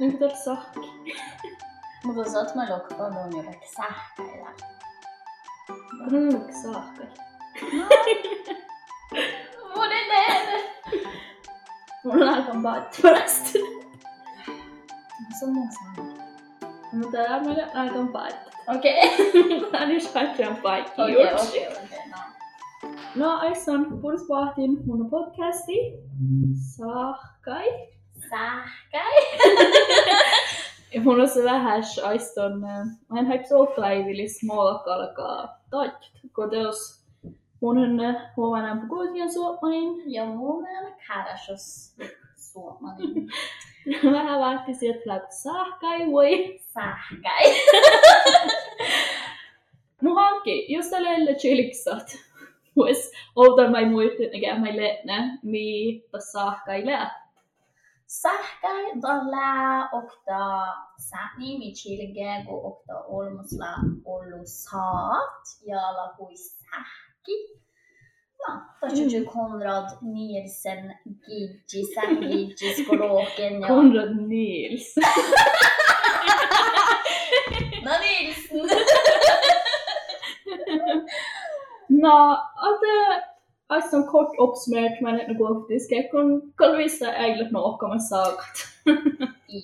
Nyt pitää sahki. Mutta saat mä lokkoon on jo vaikka sähkäillä. Kuinka sahka? Mun eteen! Mulla on aika paatti parasta. Se on mun sana. Mutta tää on meidän aika paatti. Okei. Tää on just kaikkiaan paikki Okei, juttu. okei, okei. No. No, aissan Pursvahtin mun podcasti. Sahkai. Ja mun on se vähäs aiston, mä en haip sohkaivilis muokalkaa tajt, kun teos mun on huomenna kuitenkin suomanin. Ja mun on kärsos suomanin. Vähän sieltä läpi sahkai voi. Sähkäi. No hankki, jos tällä elle chiliksat. Vois outan mai muistin, mikä mai lenne, mi tas sahkai lää. Sähkäi tällä okta säni mi chilge go okta olmusla ollu saat ja la hui sähki. No, tässä on Konrad Nielsen Gigi sähkiggi-skologen ja... Konrad Nils. No Nielsen! No, att aiston kort uppsmärt, men inte gå upp till skekon. Kun vissa äglet nohkaman saakat. I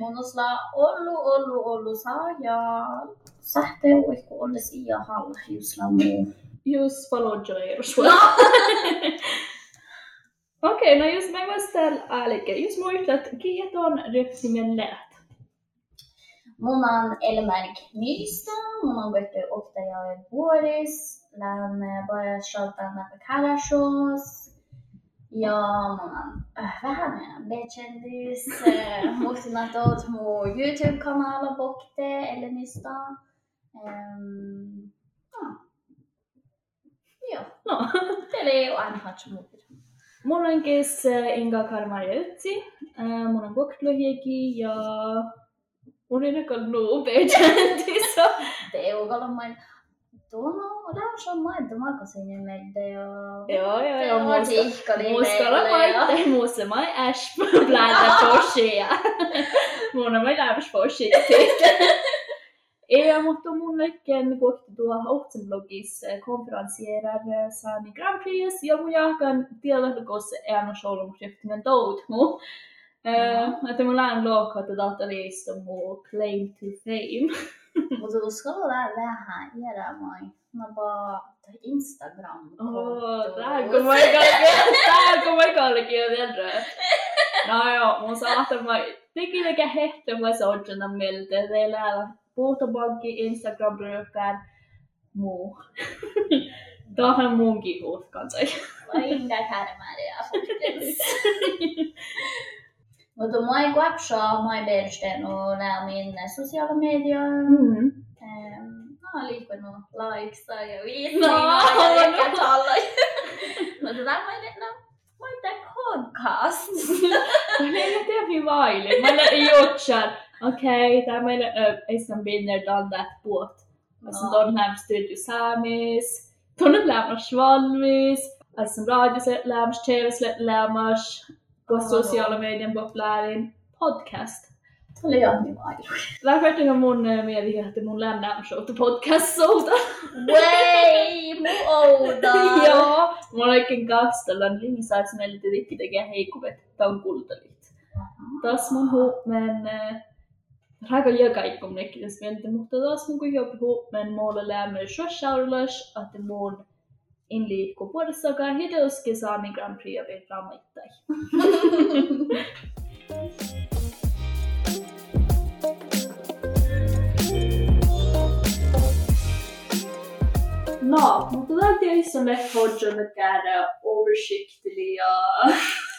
monosla ollu ollu ollu saa ja sähte uikku olisi ja halla falodjo er sulla. Okei, no jos mä vastaan älike, jos muistat, kihet on rypsimen läht. Mun on Elmerk Nilsta, mun on gått ofta jag är Boris, mig bara sköta näpä Karasjos. Ja mun on äh, B-kändis, äh, muistin että oot mun YouTube-kanala Bokte, Elenista. Ähm, ja. Joo, No, teillä ei ole aina hatsu muuta. mun on kes äh, Inga Karmarjutsi, äh, mun on koklohieki ja mun on ekal nuu bejantis. Teukalla main, tuolla on se on maita makasin meiltä ja... Joo, joo, joo, Joo, musta. tihkali Muskalla meille ja- maite, musta mai äsch bläda forsia. Mun on mai lämmäs forsia Ja, mutta mun lekken kohti tuo Ohtsen blogissa konferensierar Sami Grand Prix ja mun jahkan tiedä, kun se är någon show om skriftningen dot mu. Että mulla on lohkata datalista mu claim to fame. Mutta uskaltaa vähän jäädä moi. Mä vaan toi Instagram. Åh, tää kun mä tää kun mä kallikin on vielä No joo, mun saatan mä teki mikä hehto mä soitana mieltä. Teillä puhtopankki, Instagram-brukar, muu. Tähän munkin huut kanssa. Vai inga kärmääriä faktiskt. Mutta mä ei kuapsaa mä ei bersten och lää min sociala medier. Mm. Ehm, Mä oon liikkunut likesa ja No, viitsingaa ja no. ehkä talloja. Mutta tää mä en, no, mä oon tää podcast. Men jag vet inte hur vaili. Mä olen juotsan. Okei, tää meillä ei sen binner dan that båt. Alltså No. don här studio samis. Tunnen lämmas valmis. Alltså radioslet lämmas, tv-slet lämmas. På Oh. sociala medier populaarin podcast. Tuli jo niin vai. Lähdet on mun eh, mieli, että mun lämnäm show to podcast solta. Way, mu ouda. Joo, mulla oikein kastellaan lisäksi meille tietenkin tekee heikkuvet. Tää on kultalit. taas mun huumen raga jõgaikkum nekkides meelde, mutta taas mun kui jobb huumen mulle lämmer shoshaurlas, että mun inliikku puolestakaan hideuskin saami Grand Prix ja raamaittai. No, mutta täältä ei ole hodjon käydä oversiktliga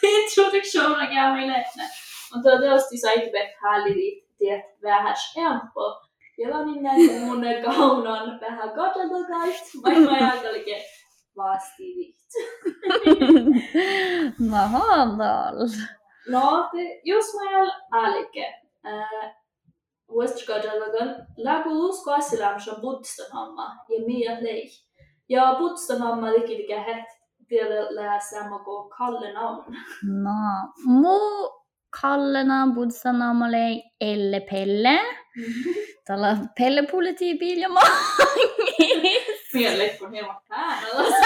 introduktioner meille. Mutta tietysti sait vähän liittiä vähän empo. Ja niin näin mun kaunan vähän katsotakait. Mä en ajattelikin vasti viht. Mahandal. No, te, jos mä en älke. Vuosta katsotakaan. Läku usko asialämmössä on Budston hamma ja Mia lei. Ja Budston hamma teki tekee het vielä samma kuin Kalle namn. No, mu kallenavn, bodsanavn Elle Pelle. Tällä Pelle politiibil ja mangis. Mielekko hieman päällä.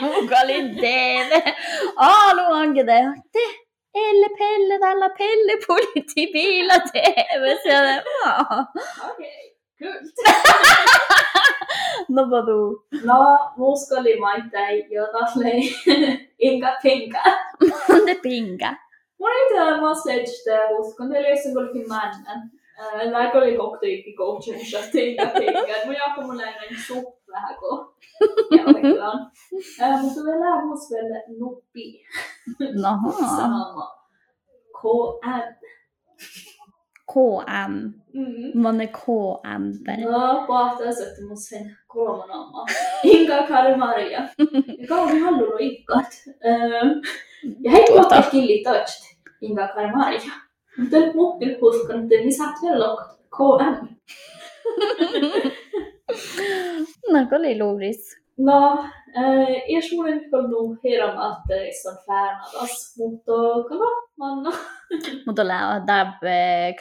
Muka oli TV. Aalu onkin te. Elle Pelle, tällä Pelle politiibil ja TV. Siellä, Okei, kyllä. no vadå? No, muska oli maittain jotain inga pinga. Det pinga. Mun ei tiedä, mä sledgede uskon, teillä ei kuitenkin männän. Lääkö oli kokteikki coachingissa, inga pinga. Mun jakko mun näin suht kun jälkeen. Mutta vielä muus vielä nuppi. Noha. Sanoma. KM. KM. Mm. Man är KM. No, pahtaa että mun sen kolman amma. Inga Karimaria. Ja kauan hallulla ikkat. Ja hei kohta killi toista. Inga Karimaria. Mutta nyt muhtin huskan, että niin saat vielä. KM. No, oli luuris. No, kommer nog höra med att det är så färnadas. Mutta kala, manna. Mutta lää dab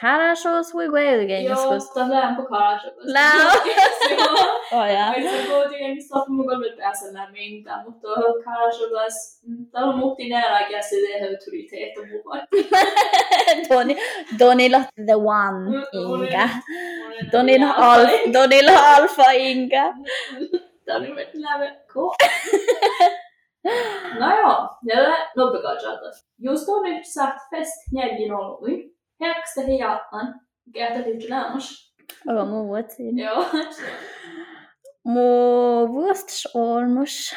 karashos hui gueudgen Joo, tämä lämpö på karasjö. Lää. Oh ja. Se kuitenkin stoppa mukaan nyt pääse lämmintä, mutta karasjö täällä on muhti nära käsi det autoritet och mukaan. Doni, Donilla the one Inga. Mm, Donilla al, Donilla alfa Inga. Tämä oli nyt lämmin. Cool. No joo, ja nopeakatsata. Just on nyt sagt fest njäljen ollut. Högsta hiatan. Käytä lite lämmas. Aga muutin. Joo. Mu vuostas olmus.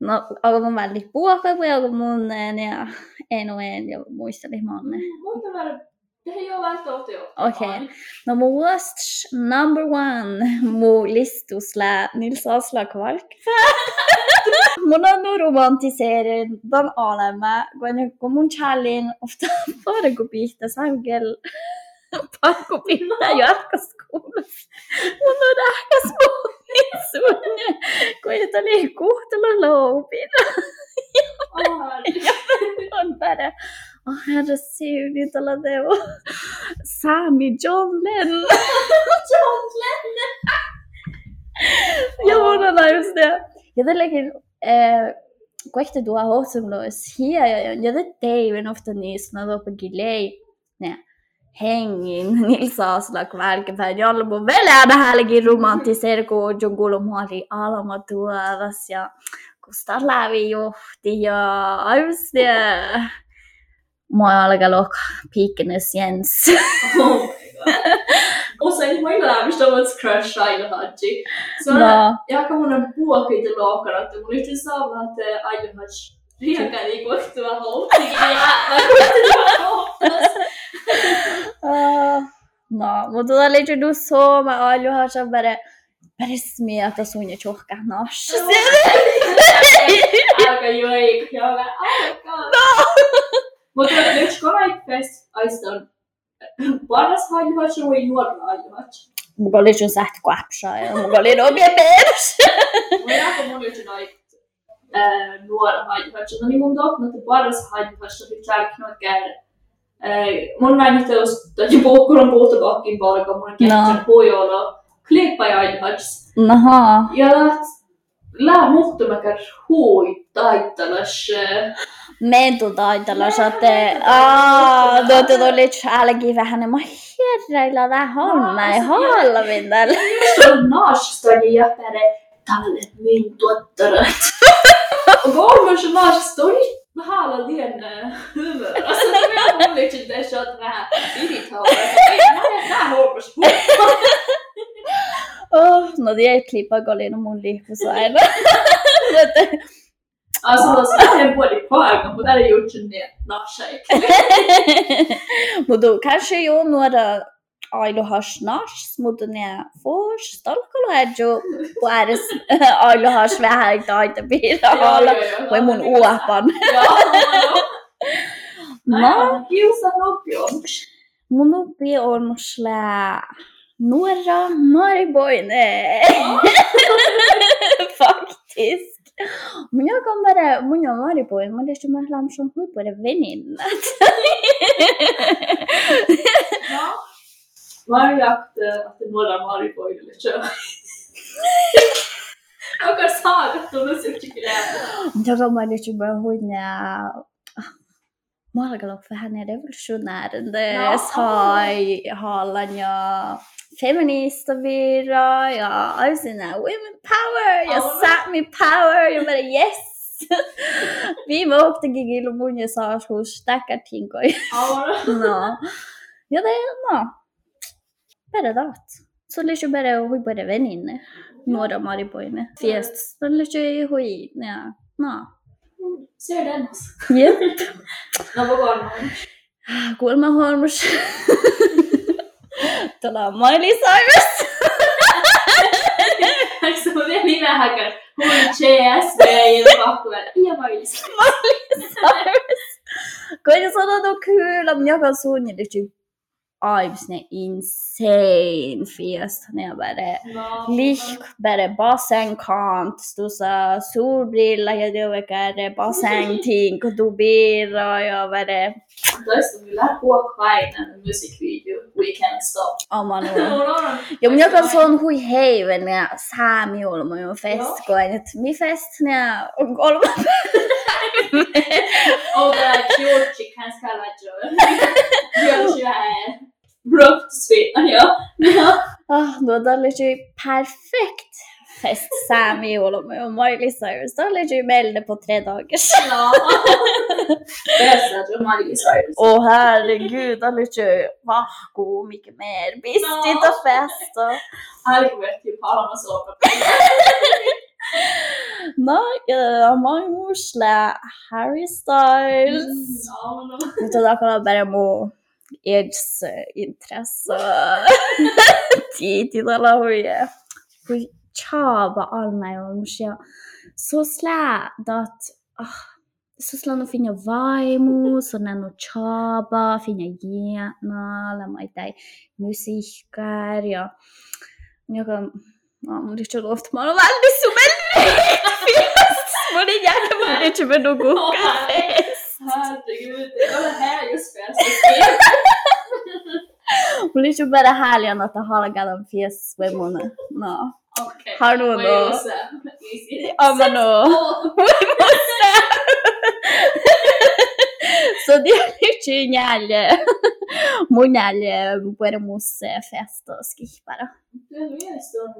No, aga mun väldigt puhka, kui aga mun ja enu en ja muistelin manne. Muita väärä. Det ei ole välttämättä jo. Okei. No mu vuostas number one mu listus lä Nils Asla Kvalkfä. mun on nu romantiseerin dan olemme, kun, kun mun challin ofta bara kun pihta saugel pakko pihta jatkoskoulussa. Mun on ähkäs muistunne, kun ei oli kuhtelu loupin. on bara, åh herregud, nyt alla det var Sami John Lennon. John Lennon! Ja, mun on just det. Jotenkin, äh, kun ehti tuo hohtumlois hier, ja joten teivin ofta niistä, no tuoppa gilei, ne, hengin, Nils Aslak välkäpäin, jolla mun velää vähälläkin romantiseer, kun John muoli alma tuovas, ja kusta lävi johti, ja just det. Mua alkaa lok piikkenes Jens. Oh. Och sen har jag lärt mig att crush Ailo Haji. Så No, jag kan mun puokin te lookar, että mun yhtä saa että Ailo Haji riekari kohtua houtti. Ja Ah, no, mutta oli jo så med Aljo har så bara bara smeta sunja tjohka nosh. Aika joi, ja mä aika. Mutta nyt kun näitä fest aistan paras Haji vai nuori Ailo Haji. Mulla oli jo säht kuapsa ja mulla oli omia mun nyt näitä nuori Ailo Haji. No niin mun toppna, että paras Haji oli kärknoit käydä. mun teosta, että kun on puhuttu pakkin palkan, mun käsittää pohjoilla klippa ja. Naha. Ja lää muhtumakar hui taittalas. Mentu taitella satte. Ah, tuota tuli tjälläkin vähän. Mä herreillä vähän homma ei halvin tällä. Just on naasistani ja päre tallet min tuottarat. Och kolmas se naasistoni. Mä haala dien humör. Alltså det är mun liksom det så att vähän irriterar. Mä en hoppas på. Oh, no det är klippa golin mun lihkusaina. Alltså det är både poäng och där är gjort en naashik. Mutta kanske jo några ailu has nas, mutta ne fors stalkalla edjo puedes ailu has vähän taita pira olla. Voi mun uopan. No, No, kiusa nopion. mun uppi on slä nuora nuori boine. Faktiskt. Mun joka on bara, mun tietysti mä lähdin sun huippuiden väninnät. Ja. Varje akt att det några maripoille kör. Joka saakat on sykkiläinen. Joka mä tietysti mä huin ja Mä alkaa olla vähän revolutionärende Ja. Sai hallan ja feminista virra ja aina women power ja Ja. Sápmi power ja bara yes! Viime åktekin mun ja. Ja, No. Ja det är no. Bara det. Så lite bara hui bara väninne. Några maripoine. Fiest. Så lite hui. Ja. No. ser den alltså. Jep. No vad går man? Kuulemma Hormus. Tuolla on Miley Cyrus. Det hackar. Hon CS, det är ju bakväl. Ja, vad är det? Cyrus. Kun sanoa no kyllä, minä joka suunnilleen aivan ne insane fiest. Ne on bara lik, bara bassängkant, stussa solbrilla ja det var bassängting och du bira ja bara Då är som vi lär på kväinen en musikvideo. We can't stop. Oman Ja, Ja mun joka se on hui heiven ja saami olma jo fest koen, et mi fest ja on kolma Och det är Georgie kan skalla Joe. Georgie är rough sweet. Ja. Ah, no da legi perfekt fest olma jo Miley Cyrus. Da legi melde på tre dagers. Ja. Jag Miley Cyrus. Åh herregud, da legi vahko mycket mer bistigt och fest och Helvete, typ har man så. Nej, ja, mange musle Harry Styles. Ja, men Mutta da kan jeg bare må Eds eh, interesse tid til alle hun hun tjaba all meg og måske så slä dat ah, så slä no finna vaimu så när no tjaba finna gena la mai tai musikkar ja jag kan ja, men det är inte lovt man har väldigt så väldigt fest men det är man inte med något fest Herregud, det var det här just bäst. Hon är ju bara härlig att ha galan fies svemona. No. Okej. Har här? Easy. Ja men no. Åh, Så det är lite njälje. Munjälje pueremus fest och skippara. Det är mer sån...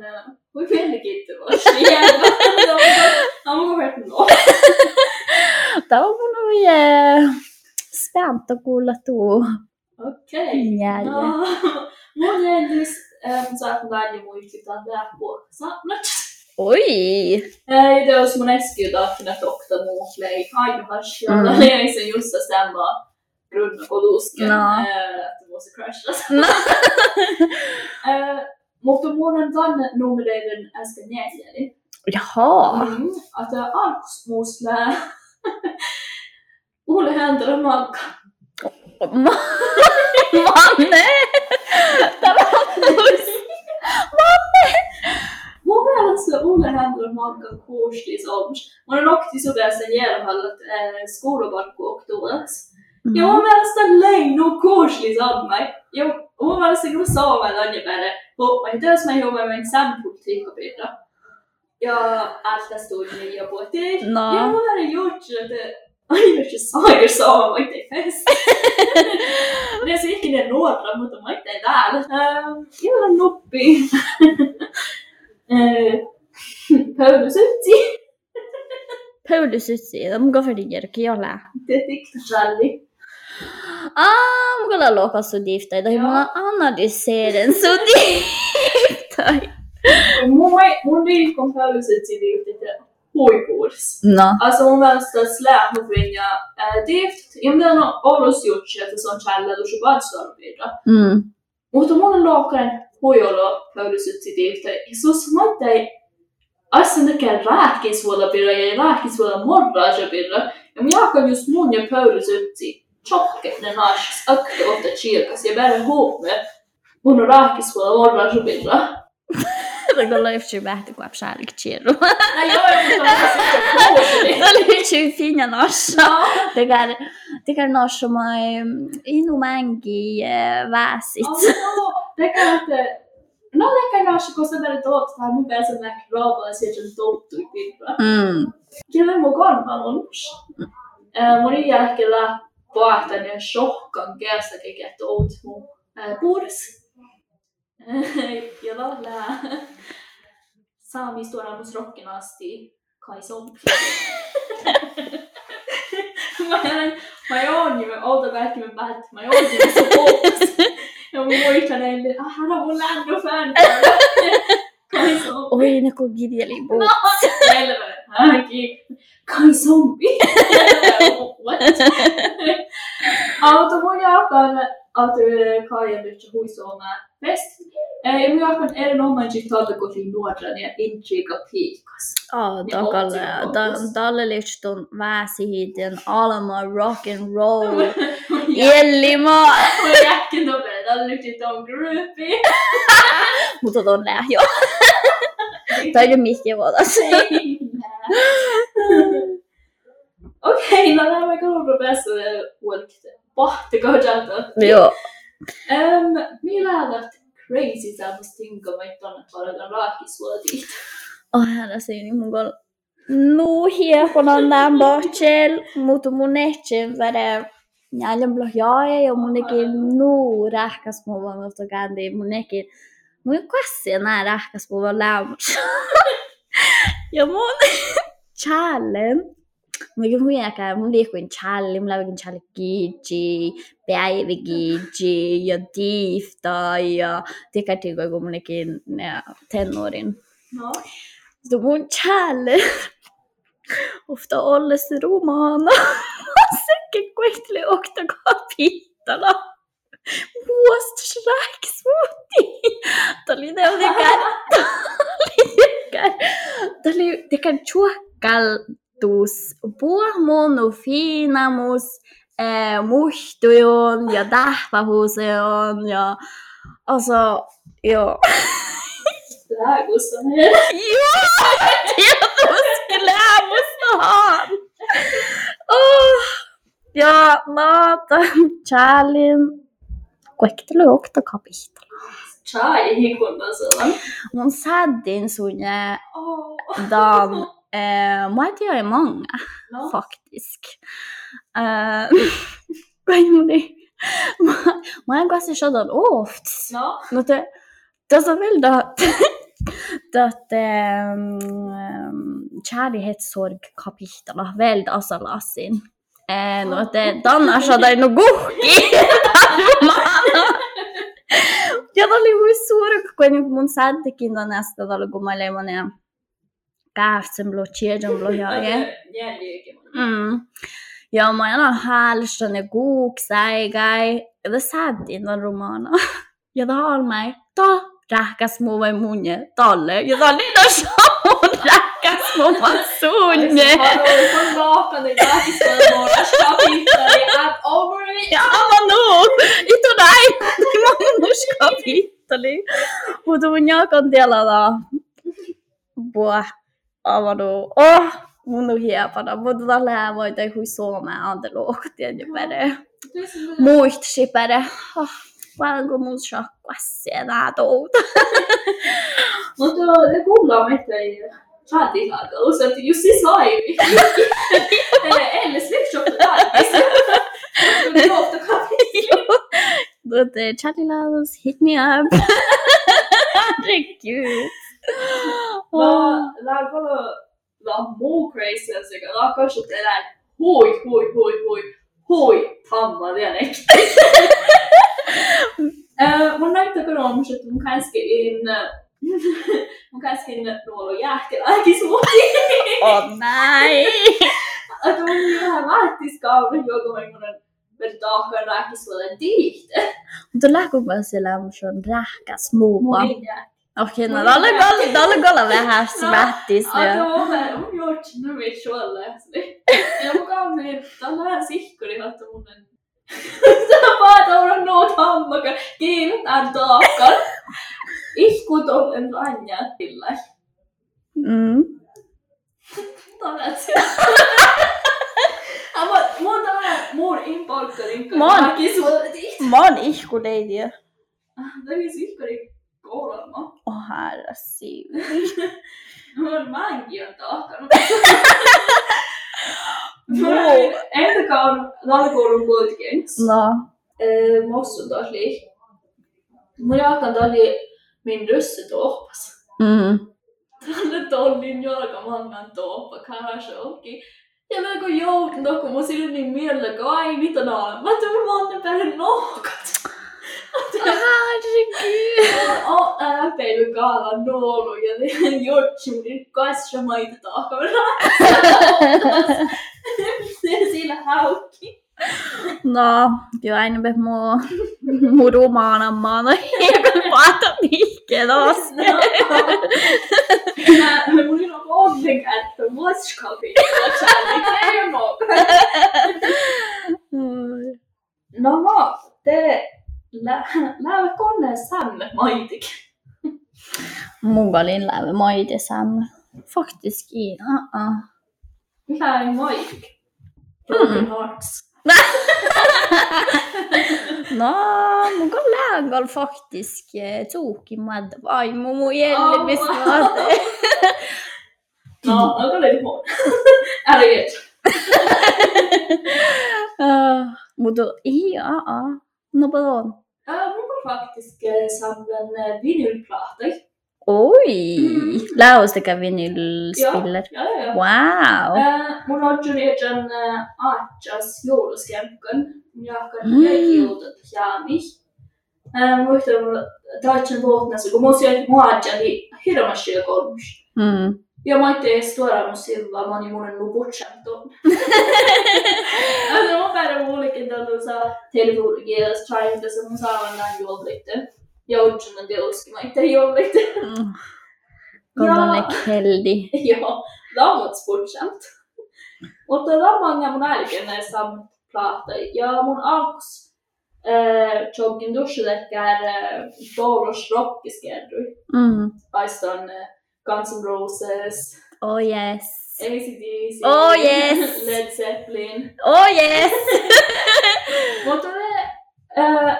Hur väldigt inte var det? Han var värt nå. Det var mun nog spänt att kuulla tuu Okej. njälje. No, mun är just saat näin muistetaan tää puolta. Oi! Ei, det olisi mun eskiytaakina tokta muutlei. Aina hasjaa. Mm. Mm. Ei se just samma grunna kolusken. No. Että musta crashas. No. Eh, Mutta mun on tänne numereiden äsken jäljellä. Jaha. Mm. Että alkus musta Ulle häntälä makka. Ma- Manne! Tämä on mus. Manne! Mun mielestä Ulle häntälä makka kuustis oms. Mun on okti suveessa järhallat äh, skoulaparkku oktuudes. Ja mun mielestä leinu kuuslis ommai. Ja mun mielestä kyllä Suomen on jo päälle. Hoppa, ja jos mä juomaan meidän sampolitiikkapirra. Ja allt stod ni ja på det. No. Ja, mun hade gjort så att det aina se sair Suomen inte fest. Det är så ikke det rådra, mutta mä itse täällä. Ähm, Jalla nuppi. Eh, De går för det kiola. Det tiktasralli. Ah, mun kyllä är Ja. många analyserar så gifta. Mun, mun viikon pöydysytti liittyy huipuudessa. No. Alltså mun mielestä slähmufinja dift, ja mitä on Oulus juttu, että se on tuossa vatstorpirra. Mm. Mutta mun on lohkainen huijolo pöydysytti dift. Ja sus mä ei Assen tekee rääkisvuolapirra ja rääkisvuola morraasapirra. Ja minä alkan just mun ja pöydysytti. Tjokket ne nais akta ofta kirkas ja bära ihop med mun on rääkisvuola morraasapirra. pirra. on yksi vähti kuin apsäälik tjero. Nej, jag är inte så Tällä on yksi fina nossa. Ja, Tekär, tekär nossa mai inu mängi väsit. no, det kan inte... No, det kan kanske kosta väldigt åt det här mun pääsen näkö raavaa ja sieltä on touttu piirraa. Mm. Kyllä mun korva on. Mun jälkellä paahtan ja shokkan keästäkin, että oot mun purs. Ja tällä saamistuoremusrocken asti Kai Sompi. Mä olen, mä joon jo, outa kaikki me päät, mä joon jo se pois. Ja mun muistan eilen, ah, hän on mun ländö fan. Kai Sompi. Oi, ne kun gidjeli buu. Helvete, hänkin. Kai Sompi. What? Auto mun jakan, att Kai on nyt huisoomaa fest. Ja mun jakan erinomaisesti tuolta kotiin nuoren ja intriga piikas. Niin takalle. Tällä liittyy väsihiten alma rock and roll. Illima. Mun jäkkin topere, tällä nyt on gruppi. Mutta ton nää jo. Tai nyt mihin vuotas. Okei, no lähdemme kolme päästä huolikta. Pahti kohjalta. Joo. Um, millä on crazy semmoista tinko, että tonne palataan raakisuotiin. Oh, hän siinä mun kol. Nu hiepona näin bohtsel, mutta mun ehtsin Njäljen blo jae ja mun nekin nu rähkäs mu vaan mutta kändi mun nekin mun kassi nää rähkäs mu vaan lämmus. ja mun challen Mikä mun jääkää, mun liikuin challi, mun lävikin challi kiitsi, päivi kiitsi ja tiifta ja tikkatiko kun munkin tennorin No. Så mun challe ofta ollessa romana sekä kuihtele okta kapitala. Muost Shrek smoothie. Tämä oli ne oli kär. Tämä oli tekän chuokkaltus. Puhmonu finamus. Eh, muhtujon ja tähvähuseon ja alltså, joo. Lägostan här. Joo, tietysti lämmustahan. Oh, ja naata Charlin kuektelu okta kapitala. Chai hikunda sellainen. Mun säddin sunne Oh. dan eh, mä en tiedä många No. faktiskt. Eh, Kai muni. Mä, mä en kanssa sådan oft. No. Mutta tässä on vielä att, att ähm, kärlekssorgkapitla väldigt asalasin. Eh, no, että tänään saadaan no kuhki. ja tämä oli hyvin suuri, kun mun säddekin on näistä tällä, kun mä olin monen käftsen blå, tjejen blå, Jäljikin. Mm. Ja mä aina hälsän ja kuuksäikäi. Ja det sädin on romana. Ja har mig. Ta rähkäs muu vai munje. Talle. Ja tämä oli no samun rähkäs muu vai sunje. Kun vaakana ja kaikista muodossa kapitali. I'm over it. Ja mä nu. Itu näin. Mä muska pittali. Mutta mun jakan tielada. Buah. Avanu. Oh. Mun on hiepana. Mutta tällä voi tehdä hui Suomeen anteluohtien ja pere. muistisi pere. Oh, paljonko mun shakkas enää touta. Mutta det googlar om inte i chattilaga och så att just i Sverige. Eller släktköpta där. Det är ofta kapitali. But the chatty loves hit me up. Herregud. La, la kolla, la crazy sekä la kasut elää. Hui, hui, hui, hui, hui, tamma dialekti. Eh, Mun näyttää kyllä on, että mun käskein, mun käskein nuolo jäähkelääkin suhti. Oh nej. Että mun on ihan lähtis kauden joku semmonen vertaakaan rääkisvuoden tiihte. Mutta lähkukö siellä on sun rähkäs muu Mun vaan? linjaa. Okei, no tällä kolla, tällä kolla vähän smättis. Että mun on mun juot sinne vitsualle. Ja mukaan me tällä sihkuri, että mun Sä paatoudun nuut hammakan, kiinnitän taakan. Ihkut olen ranjatilla. Mm. Todella Aga mun tää mun impalkkarin Mä oon- väkisulti. Mä oon ihkuleidija. Tämä oli sikkari kolma. Åh herra. Mun mäkin on tahkanut. Joo. Entä on valkoulun kuitenkin. No. Mossun taas liik. Mun jakan oli min russe tohpas. Mm. Tälle tollin jalkamangan tohpa karashoki. Ja mä kun joutun kun mun sillä niin mielellä kai mitä naa. Mä tuun monen päälle nohkat. Herregud. Och äpeilu kaala noolu ja niin jotsuudin kanssa maita tahkamalla. Sillä haukki. No, jag är inne på mun romana maana. Jag kan prata mycket då. Mä mun on onnen kättä moskapi. Ei ole no. No, te läävä koneen sämme maitik. Mungalin läve maide sen. Faktisk i. Uh -uh. Mitä ei maitik? Broken hearts. No, mungal läängal faktisk eh, tuuki madda. Ai, mu mu jälle mis vaate. No, alkaa leidi muun. Älä jet. Mutta ei, -uh. No, vadå? Mun on faktisk eh, samla en vinylplata. Oj! Mm. Läostekään vinylspiller. Ja, ja, ja. Wow! Eh, Mun on juurijan Aachas jouluskemkan. Jakan Mm. jäkiutat jaami. Muistan mun taitsen vuotnassa, kun mun sieltä muadjan, niin hirveästi kolmus. Mm. Ja mä itse tuoda mun sillä moni mun nuputsan ton. Alltså mun päivä mullekin tällä saa telefonikielas trying tässä mun saavan näin juoblitte. Ja utsunan teoski mä itse juoblitte. Mm. Kollalle keldi. Joo, laumat spurtsamt. Mutta lamanga mun älken näissä plahta. Ja mun alkus äh, joggin duschelekkär äh, Doros rockiskerry. Mm. Aistan äh, Guns N' Roses, Oh yes. ACDC, Oh, yes. Led Zeppelin. Oh yes! Mutta ne, äh,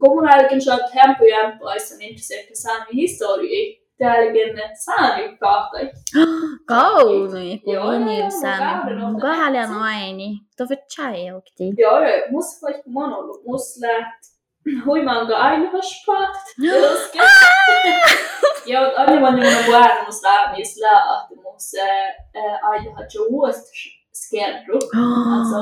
kun mun älken saat hempu jämpu aistan intresseertä saami historii, täälläkin saami kahtai. Kauni, kun Joo, joo, vinylsään. mun kauden Muka on aini. Tuo for chai. Joo, joo, musta vaikka oon ollut, musta Ja aina mä oon vuonna musta lämmis lähti musta aina hatjo vuosta skerru. Alltså,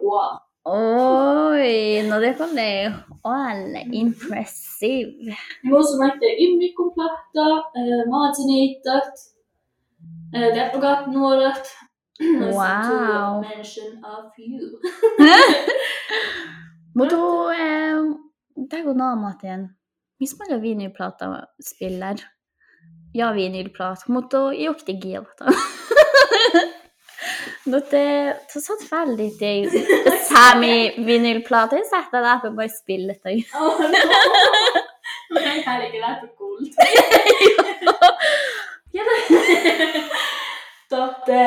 går. Oi, no det kolle alle impressive. Musta näette imnikon plahta, maatiniittat, Deppagat nuoret. Wow. mention a few. Mutta naamaten. Missä paljon vinylplata spiller? Ja vinylplat, mutta ei okti gielta. Mutta se satt väldigt i Sami. Jag satt där uppe bara spillet. Oh no. Mä en häälläkin läpi kuulta. Totte,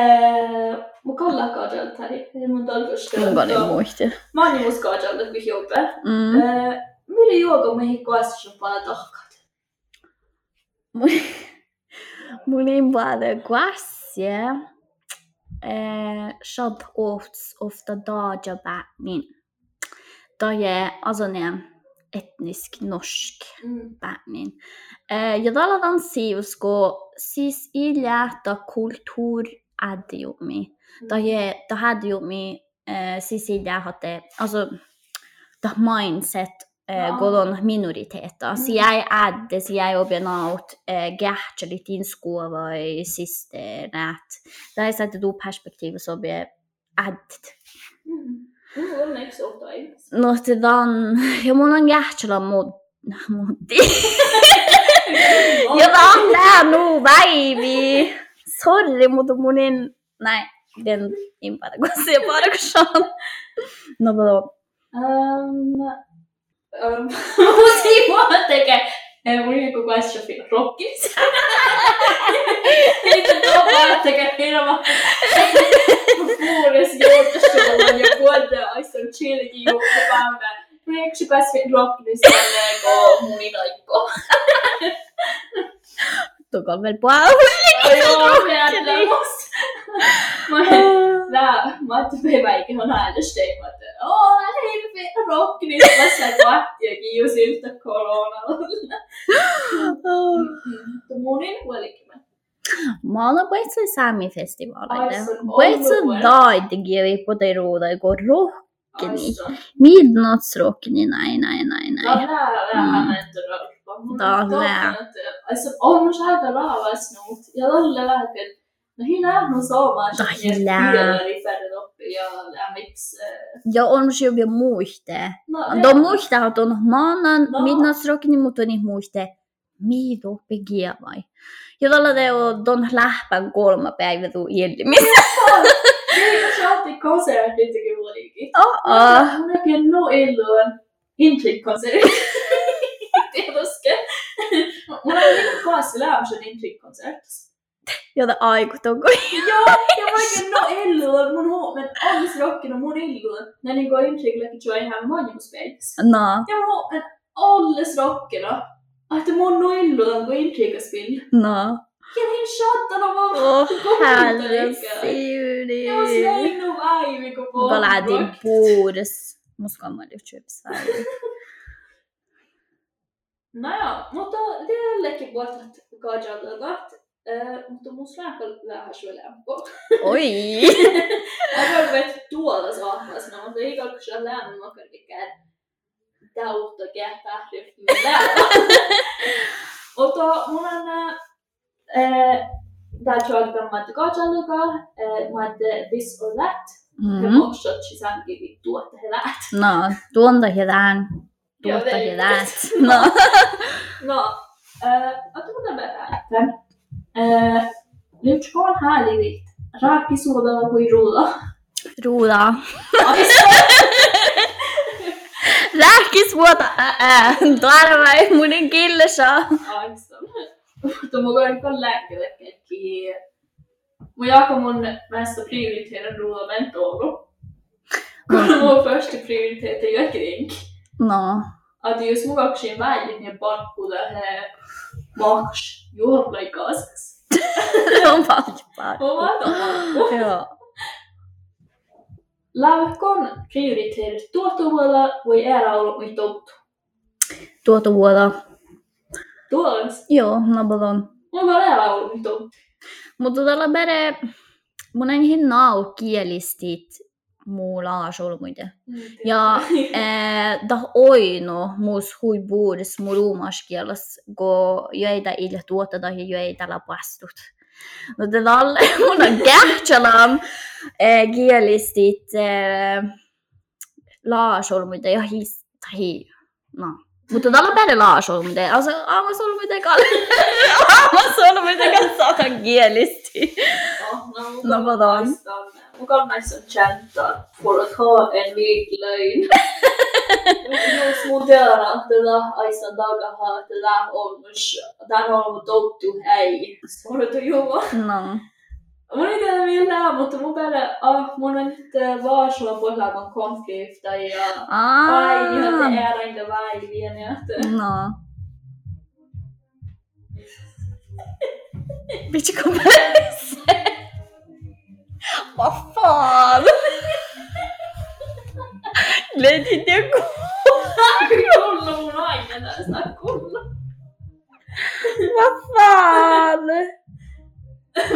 mun kolla kajalta häri. Mun talkosta. Mun paljon muisti. Mä oon mus kajalta kun jope. Mm. Millä juoka meihin koassa paljon tohkat? Ei bara guassia. Eh, shop ofts ofta daja bämin. Da är alltså ne etnisk norsk Mm. bämin. Eh, ja dalla dan siusko sis iljäta kultur adjumi. Da je da hade ju mi eh, sis ilja hatte alltså da mindset eh, Ja. godon minoriteter. Så Mm. jeg adde, så jeg jobber naut eh, gärtje litt innskova i siste nät. Da jeg sett do perspektivet så blir addet. Mm. Mm, on eks ofta ei. No til dan, ja mun on gärtjela mod, modi. Ja lää nu väivi. Sorry, en, nej, den inte bara gå se bara kan. No vadå? Um, um, Simo tekee mun joku Questshopin rockis. Niitä tapaa tekee firma. Puures juurtassuolla ja vuotta aiston chillikin juurtapäivänä. Mun yksi Questshopin rockis on kun muninaikko. Tuolla vielä puolella. Joo, jättää musta. Mä Nää, mä ajattelin päiväikin on äänestyin, mä ajattelin, oo, hei, rokki, niin mä sain kohtia kiusi yhtä koronalla. Mutta munin huolikin mä. Mä olen paitsi saamifestivaaleita. Ai, se on Paitsi ollut daitegi vi på det råda igår rockeni. Aissa. Midnattsrockeni, nej, nej, nej, Tää nej. on nää vähän menty Tää on nää. Alltså, on mun aika raavas nuut. Ja tolle vähäkin. No hinä on soomaan. Tää hilää. Riferidoppi ja lämmiksi. Ja on myös jo muiste. No, De muiste att on maannan No. midnattsrockeni, mutta niin muiste miidu vai. Ja tällä te on ton lähpän kolma päivä tuu ilmissä. Eikö sä otti konsertitkin vuolikin? Oh, Mä näkin no illuun Intrig-konsert. Tiedoske. Mulla oli niinku kaassa lämmösen Intrig-konsert. Jota aikutoko. Joo, ja oikein no illuun. Mun huomen olisi rockinut mun illuun. Nää niinku Intrig-läkin juo ihan maailmanspäivässä. No, Ja mun huomen alles rockinut. Että mun no illuun, kun Intrig-spil. no. Ja niin shotana vaan. Åh, herre Ja mä slein nu aivi, kun puhun Valadin puures. Musta mä nyt köps Naja, mutta teillekin vuotta kajallukat. Mutta mun släkka vähän syölämpö. Oi. Mä vet tuolla saattais, no, mutta ei kalku sä lämmön makarikään. Täyttä kertaa ryhmää. Mutta mun on tää tjoilta mä että kajalluka, mä että this or that. Ja Mm. också chisangi vittu, että he läht. No, tuonta hitään. Joo, Tuonta ei. hitään. No. No, äh, otetaan berätta. Nyt on härligt. Raakisuudella kuin rulla. Ruuda. Aissa. Rähkisvuota. Ää, Tarvai munin killesa. Aissa. Mutta mun on kyllä lääkellekin. Mun jako mun mesta prioritera rulla mentoru. Kun mun första prioritet är ju kring. No. Att just mun kaksin välin ja pakkuda he maks juhlaikaskas. On paljon. Mun vaan tapahtuu. Joo. Lähkon prioriteerit tuottavuudella voi ära olla muy touttu. Tuota vuoda. Tuolla Joo, no paljon. on vaan ära olla muy touttu. Mutta tällä bere, mun en hinnaa kielistit muu laasolmuide. Ja eh, da oino muus hui buudes mu ruumaskielas, go jöitä ille tuota tai jöitä lapastut. No te dalle mun on kähtsalam eh, kielistit eh, laasolmuide ja his, tai no. Mutta tällä bere laasolmuide, also aamusolmuide kalle. aamusolmuide kanssa kielisti. No, vad då? Mukaan näissä on chantta for att ha en viiklöin. Jos mun teara, tätä aisan takaha, tätä on myös, tän on ollut touttu hei. Suorittu juo. No. Mun ei tiedä millään, mutta mun päälle, ah, mun on nyt vaasua pohjaavan konflikta ja Ah. det är inte vägen. Ja. No. Vitsi kun se. Vad fan? Löytit joku. Kulla Kolla! aina tästä kolla! Vad fan?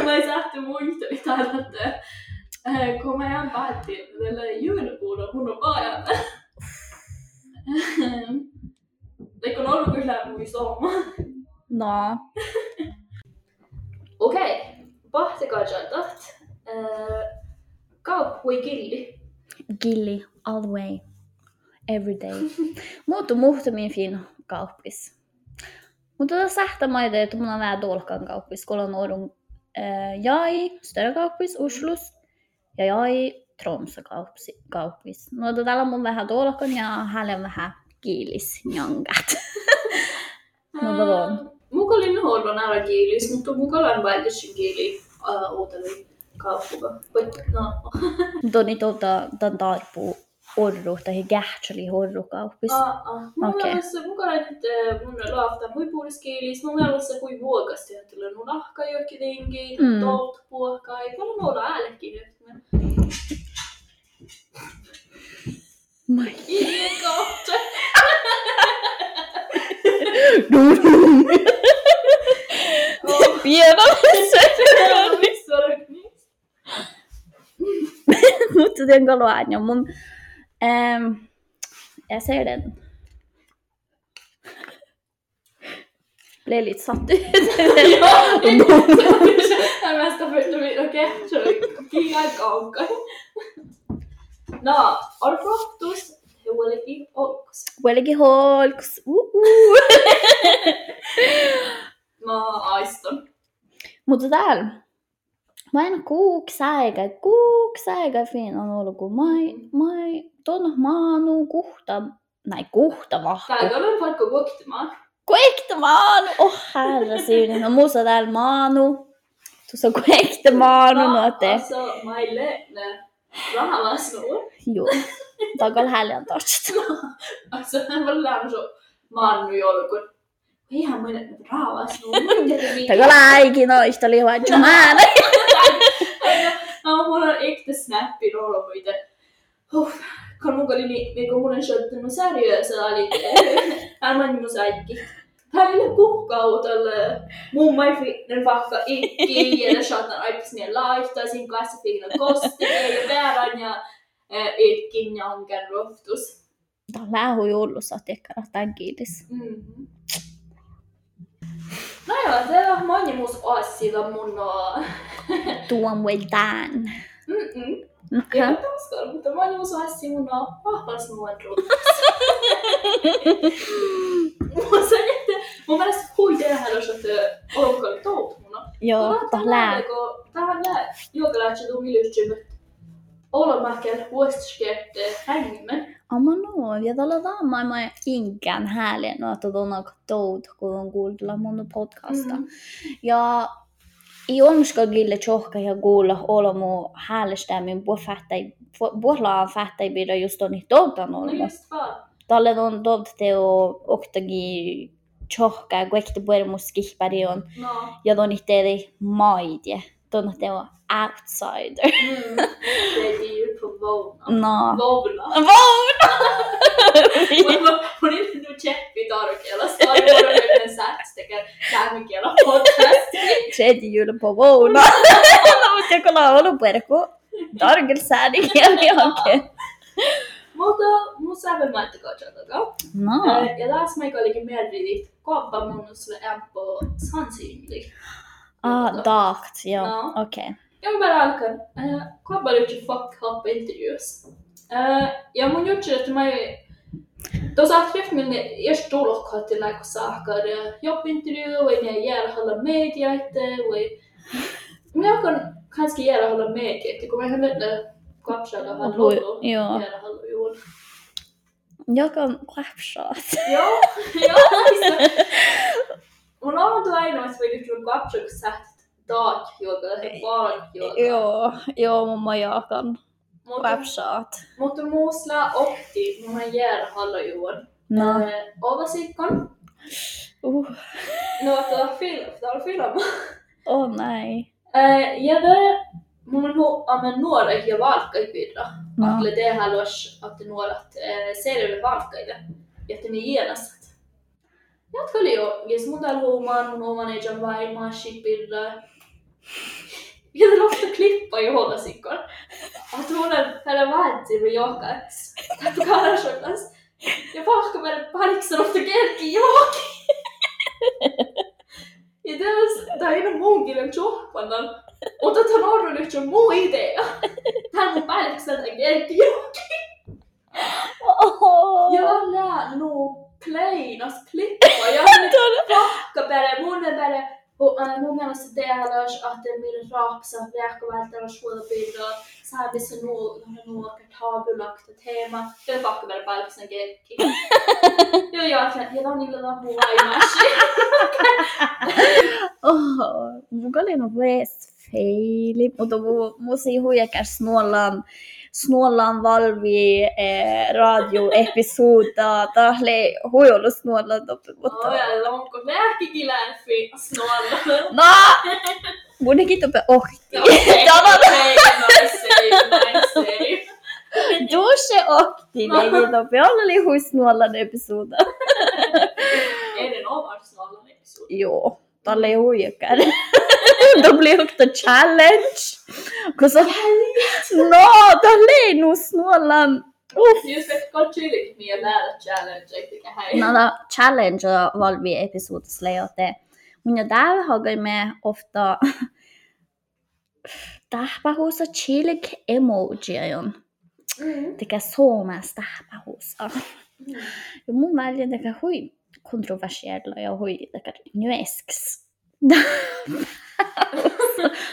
Mä ei sähty muista mitään, että äh, kun mä ihan päätin tälle julkuulla mun on vajan. Eikö on ollut kyllä muista oma? No. Okei, pahtikaa chatat. Äh, Kaup hui killi. Gilli all the way. Every day. Muuttu muhtumin fin kauppis. Mutta tota sähtämaita, että mulla on vähän dolkan kauppis, kun on orun äh, jäi, större kauppis, Oslus, ja jäi Tromsø kauppis. No täällä on mun vähän tuolakon ja hänellä on vähän kiilis njangat. No, vadå? Mulla oli nuorilla nära kiilis, mutta mulla on välillä kiili uuteli kauppuga. No, Toni tuota, tän taipuu orru, tai kähtseli horru kauppis. aa, aa. Mulla Okei. on se mulla nyt mun laafta huipuuliskiilis. Mun mielestä kui vuokasti, että tulee mun lahka jokin tinki, Mm. tolt puokka, ei paljon muuta äällekin nyt. Mai. Ingen kautta. Pienamassa. Mutta den galoan ja mun... Ähm, jag ser den. Blev lite satt ut. Jag mesta för att okej, så kiga kaukka. No, orfrohtus, huolikin. Kuitenkin holks. Uh-uh. Mä aiston. Mutta täällä ma olen kuuks aega, kuuks aga viinanurgu, ma ei, ma ei toonud maanu kohta, ei kohta vahva. tähendab, ma olen pakku kohtumaa. Kohtumaanu, oh härra Siim, no musta täällä maanu. Tuossa kohtumaanu nuote. Se maille raha vastu. Joo, takal häljan tarvitset. Se on vaan lämmö maannu jolkun. Ihan muinen raha vastu. Takal äikin oista lihaa, että maana. No, mulla on äkta snappi roolo muuten. Huh. Kun mun oli niin, niin kun mun on shottunut seriöösä lite. Hän mä minun säikki. Hän oli kuhkautolle. Mun mai den vaikka ikki. Ja shottan aikas niin laittaa. Siinä kanssa fiina kosti. Ja väärän ja itkin janken rohtus. Tää on lähu juhlussa, tiedätkö, tämän kiitos. Mm-hmm. No joo, täällä on moni muus asia mun on. Tuon well done. Mm-mm. Ei ole taskalla, mutta moni muus asia mun on vahvas nuoruus. Mun se jätte, mun mielestä hui tehdä, jos että onko oli tout mun on. Joo, tää on lää. Tää on lää. Joka lähtee tuu milystyy, mutta olla mäkään huostiskette hängimme. Amma no, ja tällä taamma mä inkään häälien, no, että tuon aika tout, kun on kuultu mun podcasta. Mm. Ja i onska gille tjohka ja kuulla olomu häälestämin puofattai, puolaa fattai pidä just on toutan No olmo. just vaan. Tälle on totteo oktagi tjohka ja kuekti puermus kihpäri on. No. Ja ton ihteeri maidje. Ton teo outsider. Mm. Det är ju på vågna. No. Vågna. Vauna! Mun ei nyt tseppi tarkella. Sai mulla yhden säästäkään käännökielä podcast. Tredje julen på. No, mutta joku laulu puerku. Tarkel säädikin johonkin. Mutta mun sävel mä etteikö tjatakaan. No. Ja taas mä olikin miettinyt, kuoppa mun sulle ämpö sansiimli. Ah, dagt. Ja, No. okei. Jag bara alkan. Kuoppa oli yksi fuck up interviews. Ja mun juttu, että mä Tuossa träff min eerst tulokkaat till läkö saakar jobbintervju och jag gärna hålla media inte och men jag kan kanske gärna hålla media inte kun mä hän nyt kapsalla gärna hålla juon. Joka on clapshot. Joo, joo. Mun on tuo ainoa, että voi nyt kapsalla kun sä taat joka vaan joka. Joo, joo, mun mä Mutta clapshot. mutta muusla opti mun on gärna hålla juon. No. Ovasikon. Uh. No, tää on film, tää on film. Oh nej. Äh, ja det mun on nu amen nuora ja valkkaipirra. No. Atle det haluais, että nuoret äh, selville valkkaille. Ja että niin ienasat. Jatka oli jo, jos mun täällä huomaan mun oman ejan vaimaa, shipirra. Ja det låter klippa i hållasikon. Att hon är här värdi med jokats. Täpä karashokas. Ja vaikka meidän paliksan ofta kerki johonkin. Ja tässä, tää ei ole mun kielen tjohpannan. Mutta tän on nyt jo muu idea. Tän mun paliksan tää kerki johonkin. Oh. Jag lär nog plain att klippa. Jag har nyt pakka bara, mun mun rapsa verkkovälttävällä suodabilder, så här blir så nog, nog tabulagt teema, ja pakko vielä päälliksän kekki. Joo, joo, ja on niillä lampu vaimashi. Oh, mulla oli no vest feili, mutta mu, musi huijakas snålan, Snålan valvi eh, radioepisoda. Tahle huijolla snuollaan toppi, mutta... Ojalla, onko nähkikin läpi snuollaan? No! Munkin toppi no, ohti. Niin ei. on... Dusche ohti, nekin toppi. Alla oli huisnuollaan episoda. Är det någon av snuollaan episoda? Joo. Talle huijakään. Då blir högt en challenge. Koska, no, talle nu snålan. Uff. Just katsoilit niin nähdä challenge, eikä häi. Nada challenge valvi episodissa lejote. Mun jo täällä hagaimme ofta tähpähuusa chilik emojion. Tekä suomas tähpähuusa. Ja mun mielestä tekä hui kontroversiella ja hui tekä nyesks.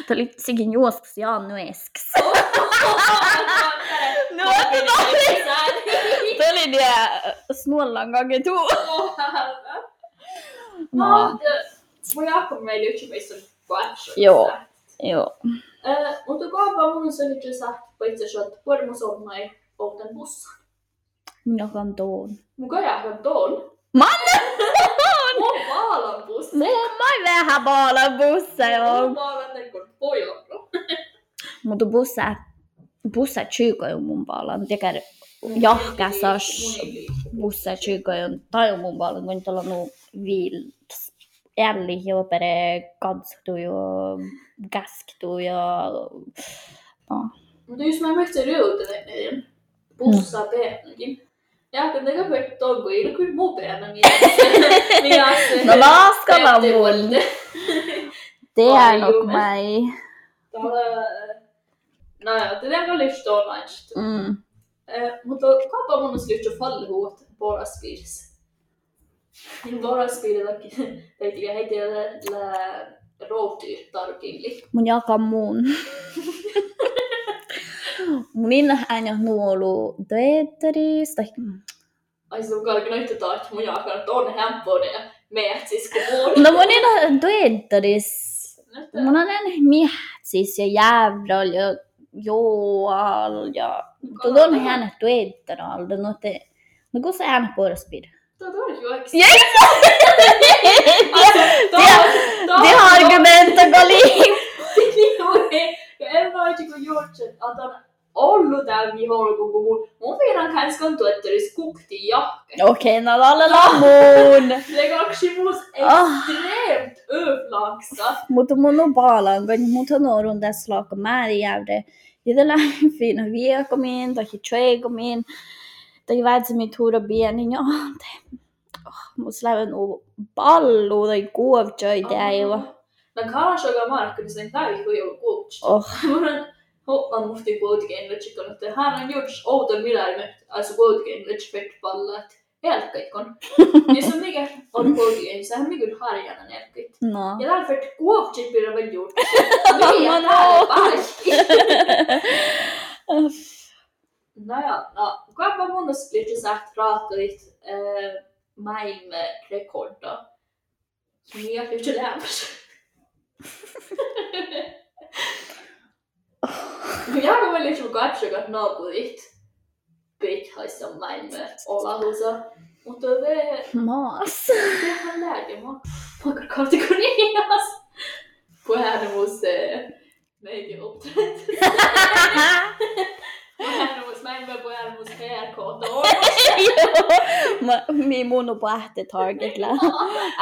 Tämä oli sekin juosks ja nyesks. No, Tämä oli det snålan gånger två. No, mun jakko meillä yksi meistä on katso. Joo. Joo. Mutta kaapa mun se nyt sä paitsi että pormus on mai outan bussa. Minä kantoon. Mun kajakan ton. Manne! Mun paalan bussa. Mumma vähän baala bussa Mun joo. paalan teikon pojollo. Mutta bussa, bussa tjugo jo mun baalan. Tekär jahkäsas bussa tjugo jo taju mun baalan. Kun tuolla nu viil älli jo pere kansku jo gasktu ja no. Mutta jos mä möchte röuta niiden bussa peenakin. Ja kun teka för toggo i det muu peena niin No mun. Det är nog mig. No joo, det där var lite online. Mm. Mutta kaapa mun olisi lyhtsä fallihuut poraspiirissä. Niin poraspiirillakin teitikö heitä lä roadtyr tarkimli. Mun jakaa muun. mun inna hän on nuolu teetteris tai Ai se on kalkin yhtä taas mun jakan, että on hämpöinen ja meät siis kun mun. No mun inna teetteris. Mun on en mietsis ja jävral ja joal ja Tuo on hän teetteral. No te No kun se hän poraspir. Tuo on ju oikeesti. Yes! Tuo Det har argumenta gali. Ja en mä oisin kun juotsen, että on ollut täällä viholla, kun mun, mun viinan kanssa kontu, että olisi kukti jahke. Okei, no alla la mun. Det är också mus Ah. extremt överlagsa. Mutta mun on paalan, kun mut on orun tässä laakka määrin jävde. Idellä fina viikomiin, tai treigomiin, tai väitsemmin tuura bienin, ja te. Mut slävän u pallu tai kuovtjoi täällä. Men kanske jag märker det sen där hur jag går. Oh, Mun hoppan muhti kuitenkin nyt kun että hän on just outo miläimet, alltså kuitenkin nyt fettballat. Elkkaikon. Ja se mikä on kuitenkin, sehän mikä harjana elkkait. no. Ja därför att kuovtsit blir väl. No, Niin, no. Naja, no, kuinka mun olisi lite sagt pratat äh, maailmanrekorda. Som jag lite lämnas. Jag kommer liksom katsoa, että naapurit pithaissa maailman olahusa. Mutta det, Mas. det har lärt mig många kategorier. På här måste meidän uppträtt. På här måste maailman på här måste PR-kåta. Ma- Mi mun on pähte targetla.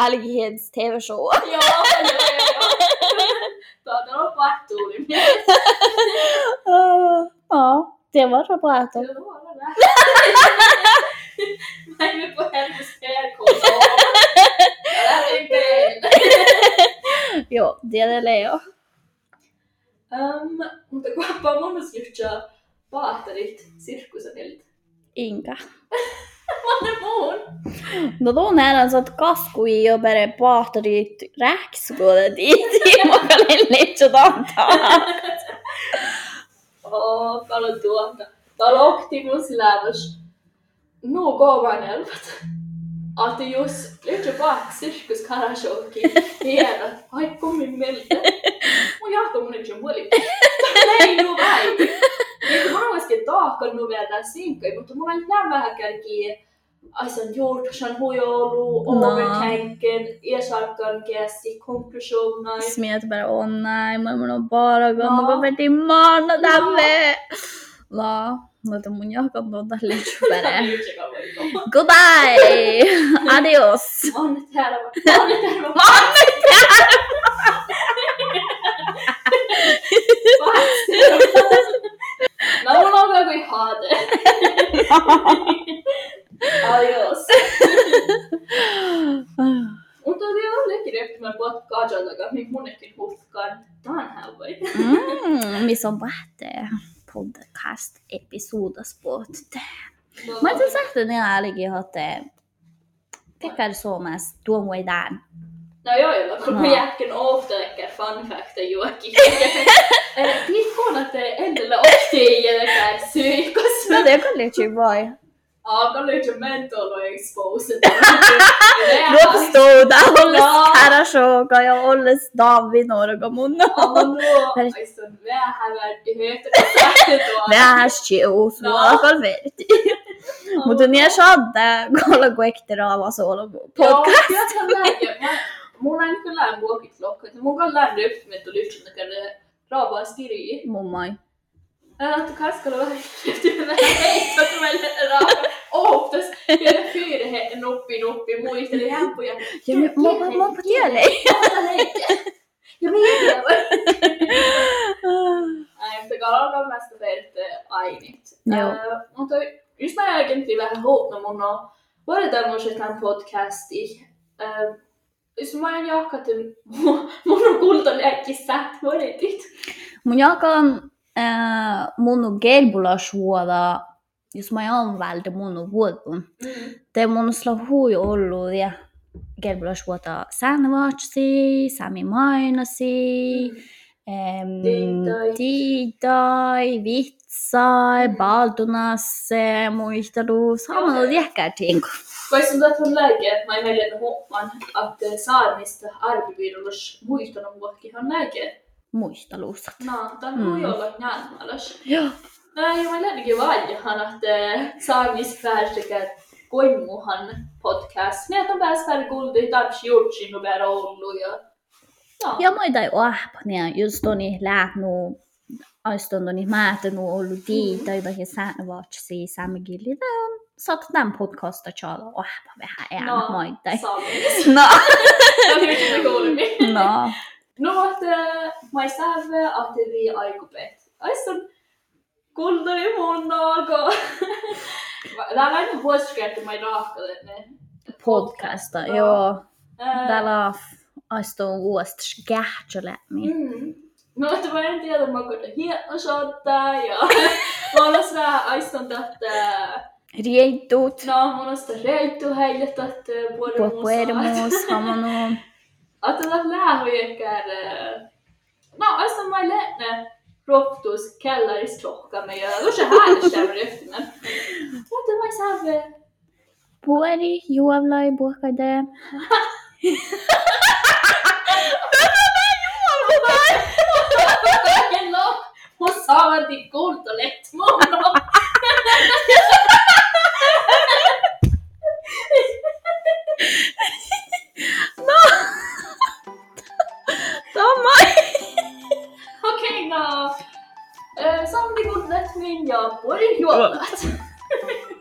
Älgiheads TV-show. Ja, ja, ja. Tuota on pattuuli. Ja, det var så bra. Det var det. Maailman på måste PR-kåta. Det är grej. Joo, det Leo. Um, mutta kuinka mun olisi lyhtsää paahtarit sirkusanilta? Inga. Mä muun. No tuon hän saat kaskui jo pere pahtorit räkskuudet iti, mutta lellit antaa. Oo, kalu tuota. Täällä Optimus lämmös. Nu går man elvat. Att det just lite bak sirkus karashoki. Hieno. Ai kummin meltä. Mun jahko mun nyt jo muoli. Ei nu vai. Niin mun olisikin taakka nu vielä sinkkoi, mutta mun on ihan vähän kärkiä. Aisan juurtusan hujoulu, No. overtanken, esarkan käsi, konklusioner. Smet bara, åh nej, mä mun bara gonna gå över till imorgon och tämme. No, mutta mun jahkan tuota liittypere. Goodbye! Adios! Mannet täällä. Mannet täällä. No on vielä kuin haate. Adios. Mutta joo, lekin efter man på att kaja daga, min monekin hutkaan. Tän här vai. Mm, missä on pähtee podcast-episodaspot. Mä ajattelin sagt att ni ärligen hade Tekar Suomessa tuon voidaan. No joo, joo, kun No. ofta lekker fun fact juokin. Että endellä ohtiin jäkään syykos. No det kan lite voi. Aika lite mental och exposed. Då förstod jag Olles No. Karashoka ja Olles David Norga mun. Vähän vähävätti höhtöä. Vähän chius, No. mulla on verti. Mutta niin shadda kolla kuekti raava solo podcast. Joo, jag kan lägga. Mun on kyllä lämmin vuokit lokka. Mun upp med att lyssna kan det raabaa skiri. Mummai. Että kaskalla vähän heittot välillä raabaa. Ooftas. Ja ne fyra he nuppi nuppi muisteli hämpuja. Ja mamma mamma tielle. Ja mitä Nej, mutta kalalla väldigt ainigt. Joo. Uh, mutta just mä egentlig vähän med mun där med tämän podcasti. Uh, jos mä en jakaa, että mun on kultaläkki sät varit. Mun jakan äh, mun gelbula suoda, jos mä oon vältä mun vuodun. Mm. Te mun sla hui ollut ja gelbula suoda säännövaatsi, sami mainasi, ähm, Tiitai. vitsai, baldunasse, muistelu, samalla jäkkää tinku. Vai sun tuot läke, mä en meidän huomaan, että saarmista arviviidullus muistanut vuokkihan läke. Muistelusat. No, tämän Mm. voi olla nähmäläs. Joo. Nej, mä lähdenkin valjahan, että saamisfärsikät koimuhan podcast. Niin, että on pääs pär kulti, tapsi jutsin, on pär ollut ja... No, Ja muita ei ahpania, just toni lähnu, aiston toni määtänu ollut tiitä, jotakin säännövaatsi säämikilli. Tää on, saat tämän podcasta chala ahpa vähän ään no, muita. saamis. No, Jag vet inte kuulemi. no. No, että mä ei sähve, että vi aikupet. Aiston kuldari mun naako. Tää on aina huoska, että mä ei raahkale ne. Podcasta, Joo. joo. Ää, Täällä aiston uosta skähtsöle. Mm. No, että mä en tiedä, mä koitan hieno shottaa ja mä olen sitä aiston tätä, Heille tätä vuoden puermus, hamonu. Att det var lärojekkär, no aiston mä lenne roptus kellaris klocka med jag, och så här stämmer efter men. Mutta mä saamme. Pueri, juovlai, buokade. Hello, mun saavan till kulta lätt mun. no. Tamam. okay now. Uh, somebody would let me know. What do you want?